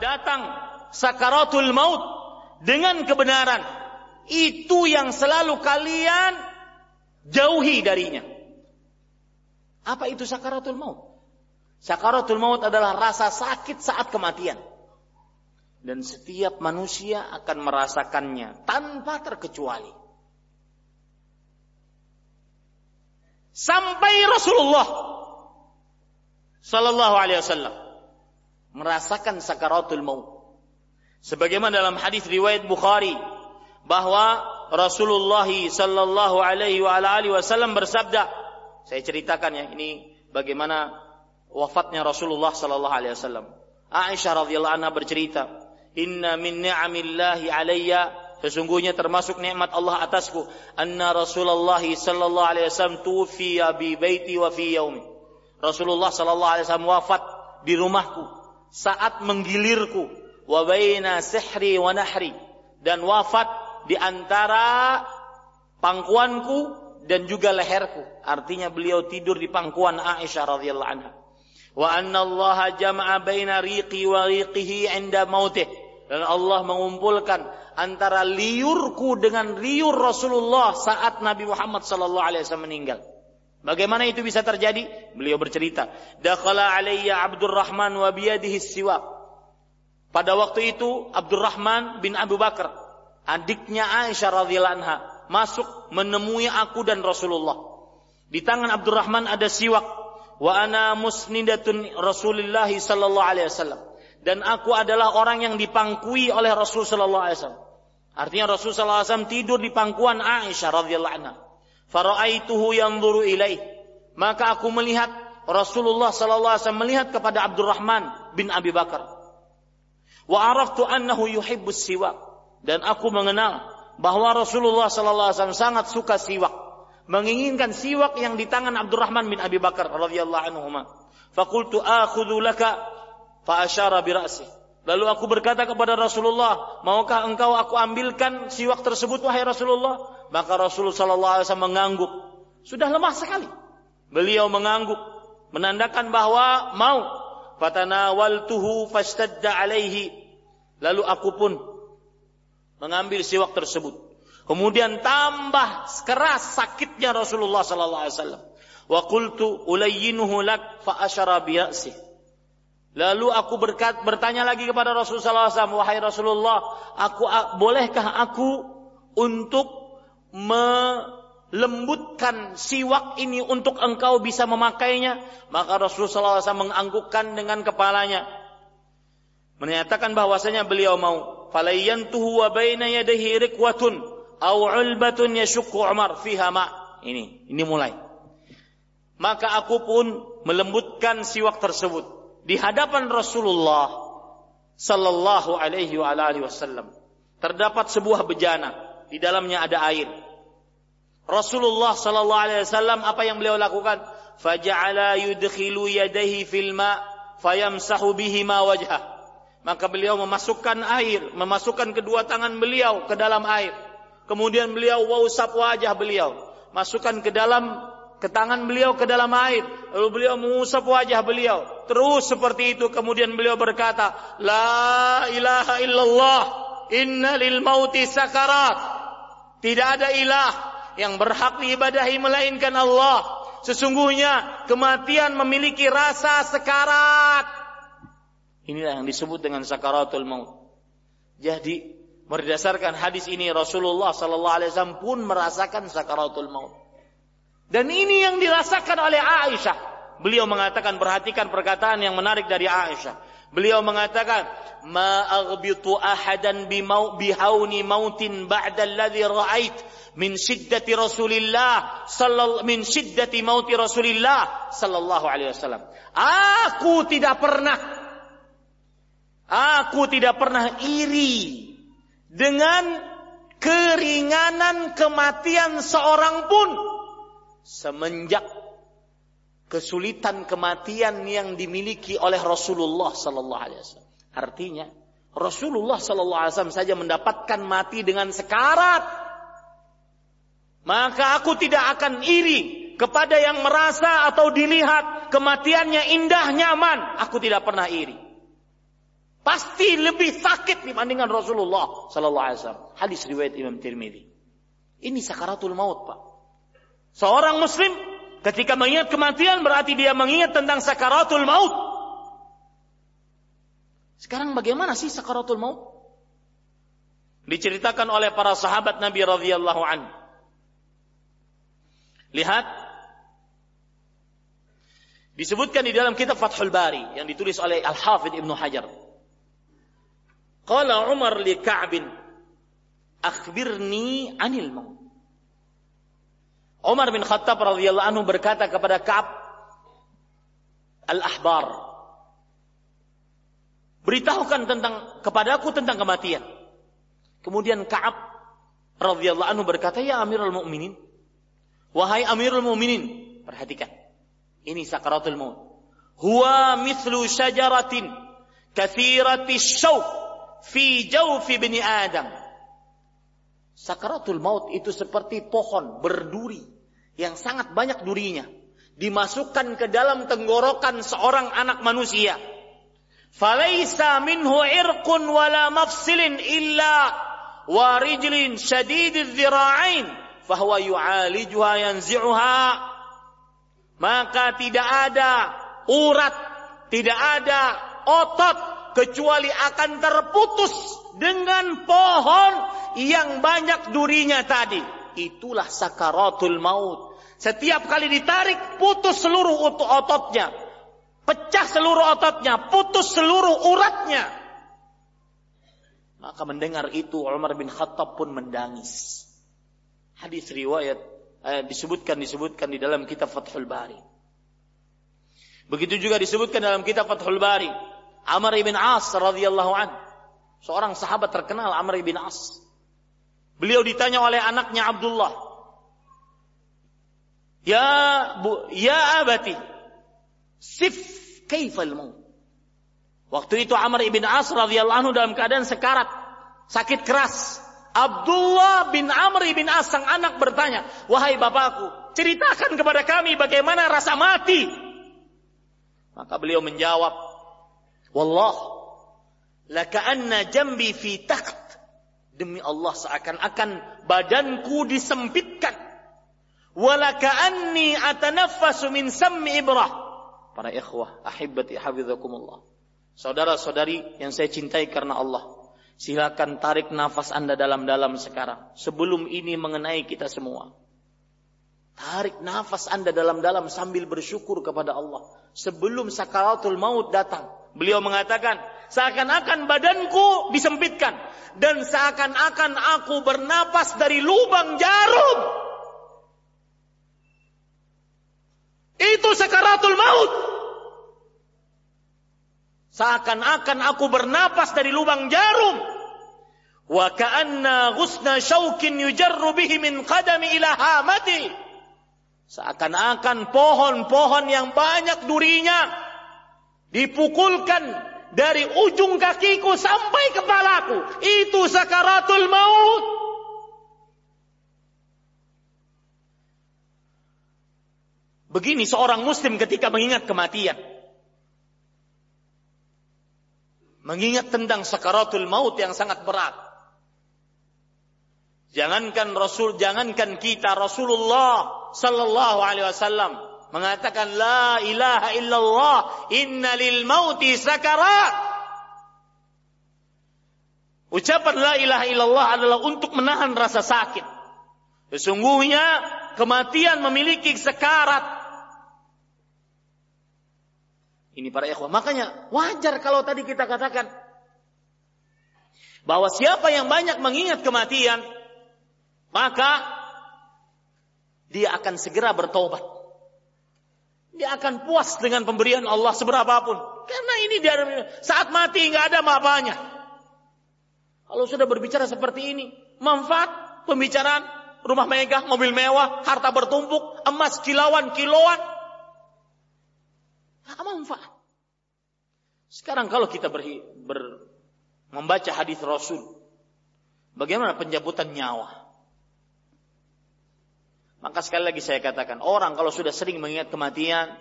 datang sakaratul maut dengan kebenaran, itu yang selalu kalian jauhi darinya. Apa itu sakaratul maut? Sakaratul maut adalah rasa sakit saat kematian. Dan setiap manusia akan merasakannya tanpa terkecuali. Sampai Rasulullah sallallahu alaihi wasallam merasakan sakaratul maut. Sebagaimana dalam hadis riwayat Bukhari bahwa Rasulullah sallallahu alaihi wa alihi wasallam bersabda, saya ceritakan ya ini bagaimana wafatnya Rasulullah sallallahu alaihi wasallam. Aisyah radhiyallahu anha bercerita, "Inna min ni'amillahi alayya" Sesungguhnya termasuk nikmat Allah atasku, anna Rasulullah sallallahu alaihi wasallam tufiya bi baiti wa fi yaumi. Rasulullah sallallahu alaihi wasallam wafat di rumahku saat menggilirku wa baina sihri wa nahri dan wafat di antara pangkuanku dan juga leherku. Artinya beliau tidur di pangkuan Aisyah radhiyallahu anha. Wa anna Allah jama'a baina riqi wa riqihi 'inda mautih. Dan Allah mengumpulkan antara liurku dengan liur Rasulullah saat Nabi Muhammad sallallahu alaihi wasallam meninggal. Bagaimana itu bisa terjadi? Beliau bercerita, "Dakhala alayya Abdurrahman wa biyadihi siwak." Pada waktu itu Abdurrahman bin Abu Bakar, adiknya Aisyah radhiyallahu anha, masuk menemui aku dan Rasulullah. Di tangan Abdurrahman ada siwak. Wa ana musnidatun Rasulullah sallallahu alaihi wasallam dan aku adalah orang yang dipangkui oleh Rasul sallallahu alaihi wasallam. Artinya Rasul sallallahu alaihi wasallam tidur di pangkuan Aisyah radhiyallahu anha. Faraaituhu yanzuru ilaih. Maka aku melihat Rasulullah sallallahu alaihi wasallam melihat kepada Abdurrahman bin Abi Bakar. Wa araftu annahu yuhibbus siwak. Dan aku mengenal bahwa Rasulullah sallallahu alaihi wasallam sangat suka siwak. Menginginkan siwak yang di tangan Abdurrahman bin Abi Bakar radhiyallahu anhu. Fakultu akhudhu laka Fa asyara bi Lalu aku berkata kepada Rasulullah, "Maukah engkau aku ambilkan siwak tersebut wahai Rasulullah?" Maka Rasulullah sallallahu alaihi wasallam mengangguk. Sudah lemah sekali. Beliau mengangguk menandakan bahwa mau. Fatanawaltuhu fastadda alaihi. Lalu aku pun mengambil siwak tersebut. Kemudian tambah keras sakitnya Rasulullah sallallahu alaihi wasallam. Wa qultu ulayyinuhu lak fa Lalu aku berkat, bertanya lagi kepada Rasulullah SAW, wahai Rasulullah, aku bolehkah aku untuk melembutkan siwak ini untuk engkau bisa memakainya? Maka Rasulullah SAW menganggukkan dengan kepalanya. Menyatakan bahwasanya beliau mau. Falayyantuhu wa baina yadahi rikwatun au ulbatun yashukku Umar fiha ma. Ini, ini mulai. Maka aku pun melembutkan siwak tersebut di hadapan Rasulullah sallallahu alaihi wasallam. Terdapat sebuah bejana di dalamnya ada air. Rasulullah sallallahu alaihi wasallam apa yang beliau lakukan? Faja'ala yudkhilu yadayhi fil ma fayamsahu bihi ma wajhah. Maka beliau memasukkan air memasukkan kedua tangan beliau ke dalam air. Kemudian beliau wausap wajah beliau masukkan ke dalam ke tangan beliau ke dalam air. Lalu beliau mengusap wajah beliau. Terus seperti itu kemudian beliau berkata la ilaha illallah inna lil mauti sakarat. Tidak ada ilah yang berhak diibadahi melainkan Allah. Sesungguhnya kematian memiliki rasa sekarat inilah yang disebut dengan sakaratul maut. Jadi berdasarkan hadis ini Rasulullah sallallahu alaihi wasallam pun merasakan sakaratul maut dan ini yang dirasakan oleh Aisyah. Beliau mengatakan perhatikan perkataan yang menarik dari Aisyah. Beliau mengatakan, "Ma aghbitu ahadan bimau bihauni mautin ba'da alladhi ra'ait min shiddati Rasulillah sallallahu min shiddati mauti Rasulillah sallallahu alaihi wasallam." Aku tidak pernah aku tidak pernah iri dengan keringanan kematian seorang pun semenjak kesulitan kematian yang dimiliki oleh Rasulullah sallallahu alaihi wasallam. Artinya Rasulullah sallallahu alaihi wasallam saja mendapatkan mati dengan sekarat. Maka aku tidak akan iri kepada yang merasa atau dilihat kematiannya indah nyaman. Aku tidak pernah iri. Pasti lebih sakit dibandingkan Rasulullah sallallahu alaihi wasallam. Hadis riwayat Imam Tirmidzi. Ini sakaratul maut, Pak. Seorang muslim ketika mengingat kematian berarti dia mengingat tentang sakaratul maut. Sekarang bagaimana sih sakaratul maut? Diceritakan oleh para sahabat Nabi radhiyallahu an. Lihat disebutkan di dalam kitab Fathul Bari yang ditulis oleh Al-Hafidh Ibnu Hajar Qala Umar li Ka'bin, akhbirni anil maut. Umar bin Khattab radhiyallahu anhu berkata kepada Ka'ab al-ahbar, beritahukan tentang kepadaku tentang kematian. Kemudian Ka'ab radhiyallahu anhu berkata, "Ya Amirul Mukminin, wahai Amirul Mukminin, perhatikan. Ini sakaratul maut. Huwa mithlu syajaratin kathirati syauq fi jawfi bini Adam. Sakaratul maut itu seperti pohon berduri yang sangat banyak durinya dimasukkan ke dalam tenggorokan seorang anak manusia. Falaisa minhu irqun wala mafsilin illa warijlin syadididh dhira'ain fahuwa yu'alijuha yanzi'uha maka tidak ada urat, tidak ada otot kecuali akan terputus dengan pohon yang banyak durinya tadi. Itulah sakaratul maut. Setiap kali ditarik, putus seluruh ototnya. Pecah seluruh ototnya, putus seluruh uratnya. Maka mendengar itu Umar bin Khattab pun mendangis. Hadis riwayat eh, disebutkan disebutkan di dalam kitab Fathul Bari. Begitu juga disebutkan dalam kitab Fathul Bari Amr ibn As radhiyallahu an. Seorang sahabat terkenal Amr ibn As. Beliau ditanya oleh anaknya Abdullah. Ya bu, ya abati. Sif kaifal maut. Waktu itu Amr ibn As radhiyallahu anhu dalam keadaan sekarat, sakit keras. Abdullah bin Amr ibn As sang anak bertanya, "Wahai bapakku, ceritakan kepada kami bagaimana rasa mati." Maka beliau menjawab, Wallah, laka'anna jambi fi takt. Demi Allah seakan-akan badanku disempitkan. Walaka'anni atanaffasu min sammi ibrah. Para ikhwah, ahibati hafizakumullah. Saudara-saudari yang saya cintai karena Allah. Silakan tarik nafas Anda dalam-dalam sekarang. Sebelum ini mengenai kita semua. Tarik nafas Anda dalam-dalam sambil bersyukur kepada Allah. Sebelum sakaratul maut datang. Beliau mengatakan, seakan-akan badanku disempitkan dan seakan-akan aku bernapas dari lubang jarum. Itu sakaratul maut. Seakan-akan aku bernapas dari lubang jarum. Wa ka'anna ghusna syaukin yujarru bihi min qadami ila hamati. Seakan-akan pohon-pohon yang banyak durinya dipukulkan dari ujung kakiku sampai kepalaku. Itu sakaratul maut. Begini seorang muslim ketika mengingat kematian. Mengingat tentang sakaratul maut yang sangat berat. Jangankan Rasul, jangankan kita Rasulullah sallallahu alaihi wasallam mengatakan la ilaha illallah inna lil mauti sakarat ucapan la ilaha illallah adalah untuk menahan rasa sakit. Sesungguhnya kematian memiliki sekarat. Ini para ikhwah makanya wajar kalau tadi kita katakan bahwa siapa yang banyak mengingat kematian maka dia akan segera bertobat dia akan puas dengan pemberian Allah seberapapun. Karena ini dia saat mati nggak ada apa-apanya. Kalau sudah berbicara seperti ini, manfaat pembicaraan rumah megah, mobil mewah, harta bertumpuk, emas kilauan, kiloan. Apa manfaat. Sekarang kalau kita ber, ber, membaca hadis Rasul, bagaimana penjemputan nyawa? Maka sekali lagi saya katakan, orang kalau sudah sering mengingat kematian,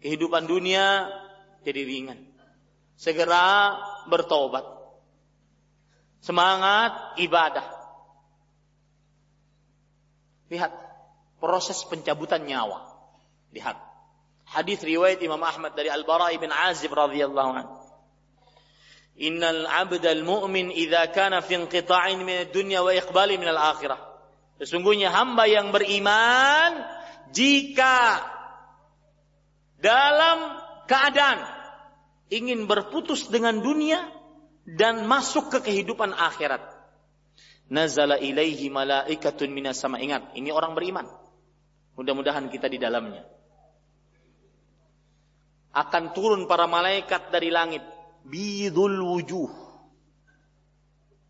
kehidupan dunia jadi ringan. segera bertobat. Semangat ibadah. Lihat proses pencabutan nyawa. Lihat. Hadis riwayat Imam Ahmad dari Al-Bara bin Azib radhiyallahu anhu. Innal 'abdal mu'min idza kana fi inqita'in min ad-dunya wa iqbali min al-akhirah. Sesungguhnya hamba yang beriman jika dalam keadaan ingin berputus dengan dunia dan masuk ke kehidupan akhirat. Nazala ilaihi malaikatun minas sama. Ingat, ini orang beriman. Mudah-mudahan kita di dalamnya. Akan turun para malaikat dari langit. Bidul wujuh.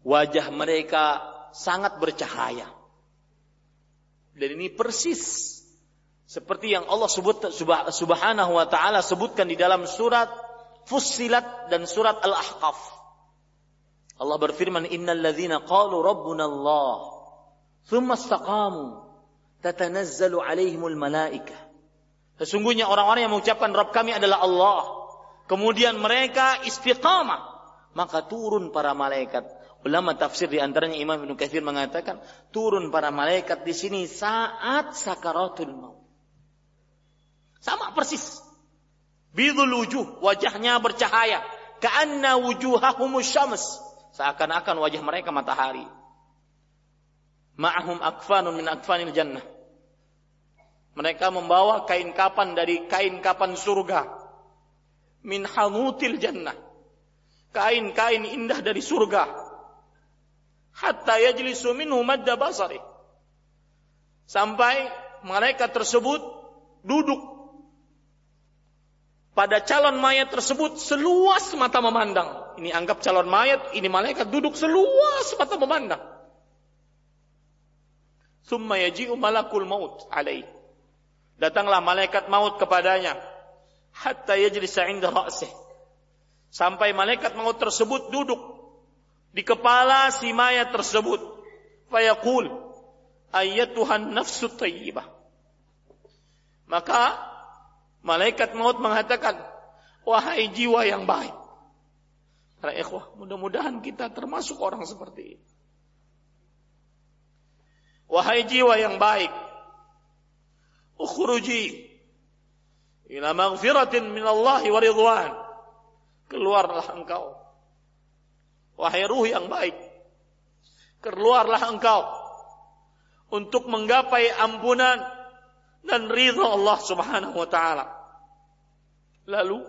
Wajah mereka sangat bercahaya. Dan ini persis seperti yang Allah sebut subhanahu wa ta'ala sebutkan di dalam surat Fussilat dan surat Al-Ahqaf. Allah berfirman, Innal ladhina qalu Rabbuna Allah, thumma istaqamu, tatanazzalu alaihimul malaika. Sesungguhnya orang-orang yang mengucapkan Rabb kami adalah Allah. Kemudian mereka istiqamah. Maka turun para malaikat. Ulama tafsir di antaranya Imam Ibn Kathir mengatakan, turun para malaikat di sini saat sakaratul maut. Sama persis. Bidul wujuh, wajahnya bercahaya. Ka'anna wujuhahumus syams. Seakan-akan wajah mereka matahari. Ma'ahum akfanun min akfanil jannah. Mereka membawa kain kapan dari kain kapan surga. Min hanutil jannah. Kain-kain indah dari surga. Hatta yajlisu minhu madda basari. Sampai mereka tersebut duduk pada calon mayat tersebut seluas mata memandang. Ini anggap calon mayat, ini malaikat duduk seluas mata memandang. Thumma yaji'u malakul maut alaih. Datanglah malaikat maut kepadanya. Hatta yajlisa inda ra'sih. Sampai malaikat maut tersebut duduk di kepala si mayat tersebut. Fayaqul, ayyatuhan nafsu tayyibah. Maka Malaikat maut mengatakan, wahai jiwa yang baik. Para ikhwah, mudah-mudahan kita termasuk orang seperti ini. Wahai jiwa yang baik, ukhruji ila maghfiratin min Allah wa ridwan. Keluarlah engkau. Wahai ruh yang baik, keluarlah engkau untuk menggapai ampunan dan ridha Allah Subhanahu wa taala. Lalu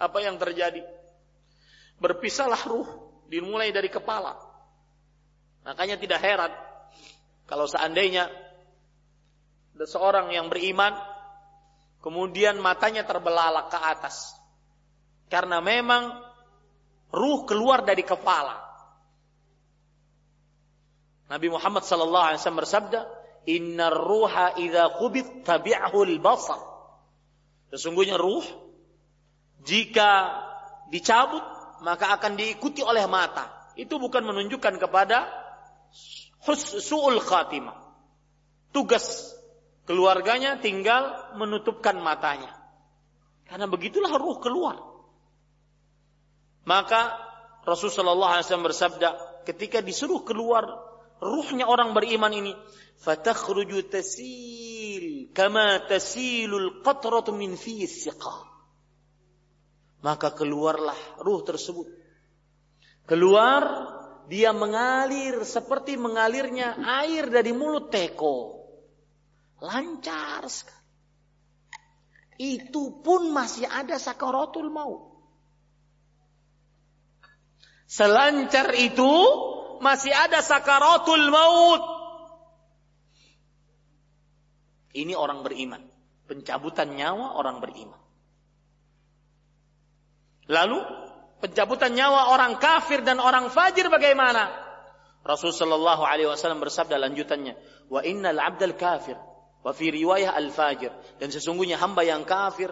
apa yang terjadi? Berpisahlah ruh dimulai dari kepala. Makanya tidak heran kalau seandainya ada seorang yang beriman kemudian matanya terbelalak ke atas karena memang ruh keluar dari kepala. Nabi Muhammad sallallahu alaihi wasallam bersabda, Innar ruha idza qubit tabi'ahu al-basar. Sesungguhnya ruh jika dicabut maka akan diikuti oleh mata. Itu bukan menunjukkan kepada su'ul khatimah. Tugas keluarganya tinggal menutupkan matanya. Karena begitulah ruh keluar. Maka Rasulullah SAW bersabda ketika disuruh keluar ruhnya orang beriman ini fatakhruju tasil kama tasilul qatratu min fi maka keluarlah ruh tersebut. Keluar dia mengalir seperti mengalirnya air dari mulut teko. Lancar sekali. Itu pun masih ada sakaratul maut selancar itu masih ada sakaratul maut ini orang beriman. Pencabutan nyawa orang beriman. Lalu pencabutan nyawa orang kafir dan orang fajir bagaimana? Rasul sallallahu alaihi wasallam bersabda lanjutannya, "Wa innal 'abdal kafir wa fi riwayah al-fajir." Dan sesungguhnya hamba yang kafir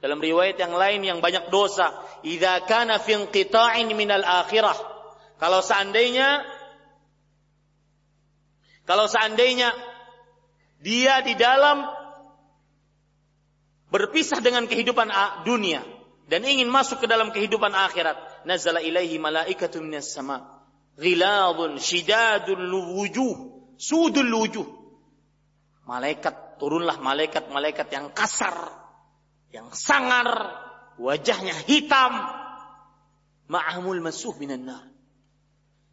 dalam riwayat yang lain yang banyak dosa, "Idza kana fi inqita'in minal akhirah." Kalau seandainya kalau seandainya dia di dalam berpisah dengan kehidupan dunia. dan ingin masuk ke dalam kehidupan akhirat, nazala ilaihi malaikatu minas sama. Ghiladun shidadul wujuh, sudul wujuh. Malaikat turunlah malaikat-malaikat yang kasar, yang sangar, wajahnya hitam. Ma'amul masuh minan.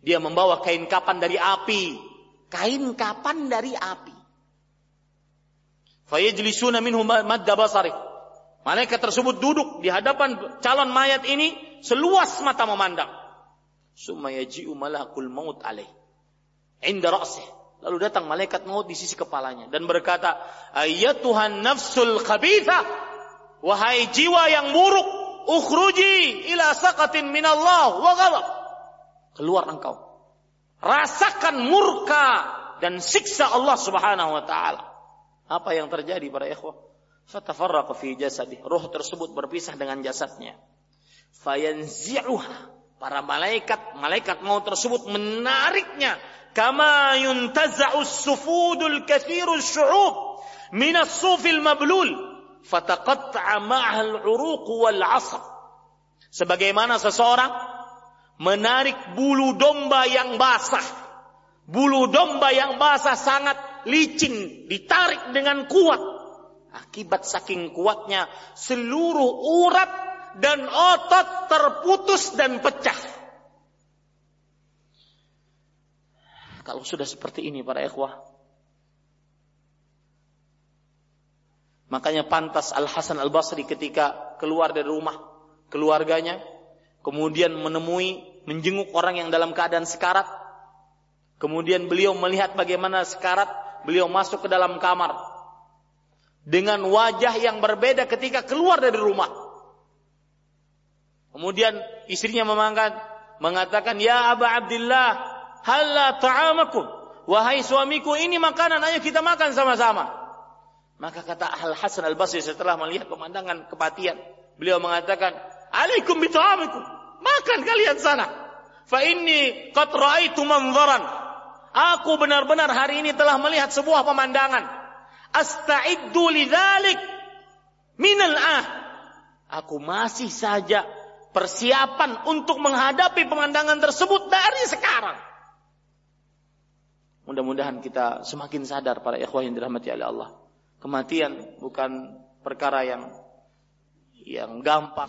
Dia membawa kain kapan dari api. Kain kapan dari api. Fayajlisuna minhu madda basari. Malaikat tersebut duduk di hadapan calon mayat ini seluas mata memandang. Summa yaji'u malakul maut alaih. Inda ra'sih. Lalu datang malaikat maut di sisi kepalanya dan berkata, Tuhan nafsul khabitha. Wahai jiwa yang buruk, ukhruji ila saqatin minallah wa ghadab. Keluar engkau. Rasakan murka dan siksa Allah Subhanahu wa taala. Apa yang terjadi para ikhwah? Fatafarraqa fi jasadih. Roh tersebut berpisah dengan jasadnya. Fayanzi'uha. Para malaikat, malaikat maut tersebut menariknya. Kama yuntaza'u sufudul kathiru syu'ub. Minas sufil mablul. Fataqatta'a uruq wal asab. Sebagaimana seseorang menarik bulu domba yang basah. Bulu domba yang basah sangat licin, ditarik dengan kuat Akibat saking kuatnya seluruh urat dan otot terputus dan pecah. Kalau sudah seperti ini para ikhwah. Makanya pantas Al Hasan Al Basri ketika keluar dari rumah keluarganya, kemudian menemui menjenguk orang yang dalam keadaan sekarat. Kemudian beliau melihat bagaimana sekarat, beliau masuk ke dalam kamar dengan wajah yang berbeda ketika keluar dari rumah. Kemudian istrinya memangkat, mengatakan, Ya Aba Abdullah, halla ta'amakum. Wahai suamiku, ini makanan, ayo kita makan sama-sama. Maka kata Al Hasan Al Basri setelah melihat pemandangan kematian, beliau mengatakan, Alaikum bita'amikum. Makan kalian sana. Fa inni qad ra'aitu manzaran. Aku benar-benar hari ini telah melihat sebuah pemandangan asta'iddu lidzalik minal ah. Aku masih saja persiapan untuk menghadapi pemandangan tersebut dari sekarang. Mudah-mudahan kita semakin sadar para ikhwah yang dirahmati oleh Allah. Kematian bukan perkara yang yang gampang.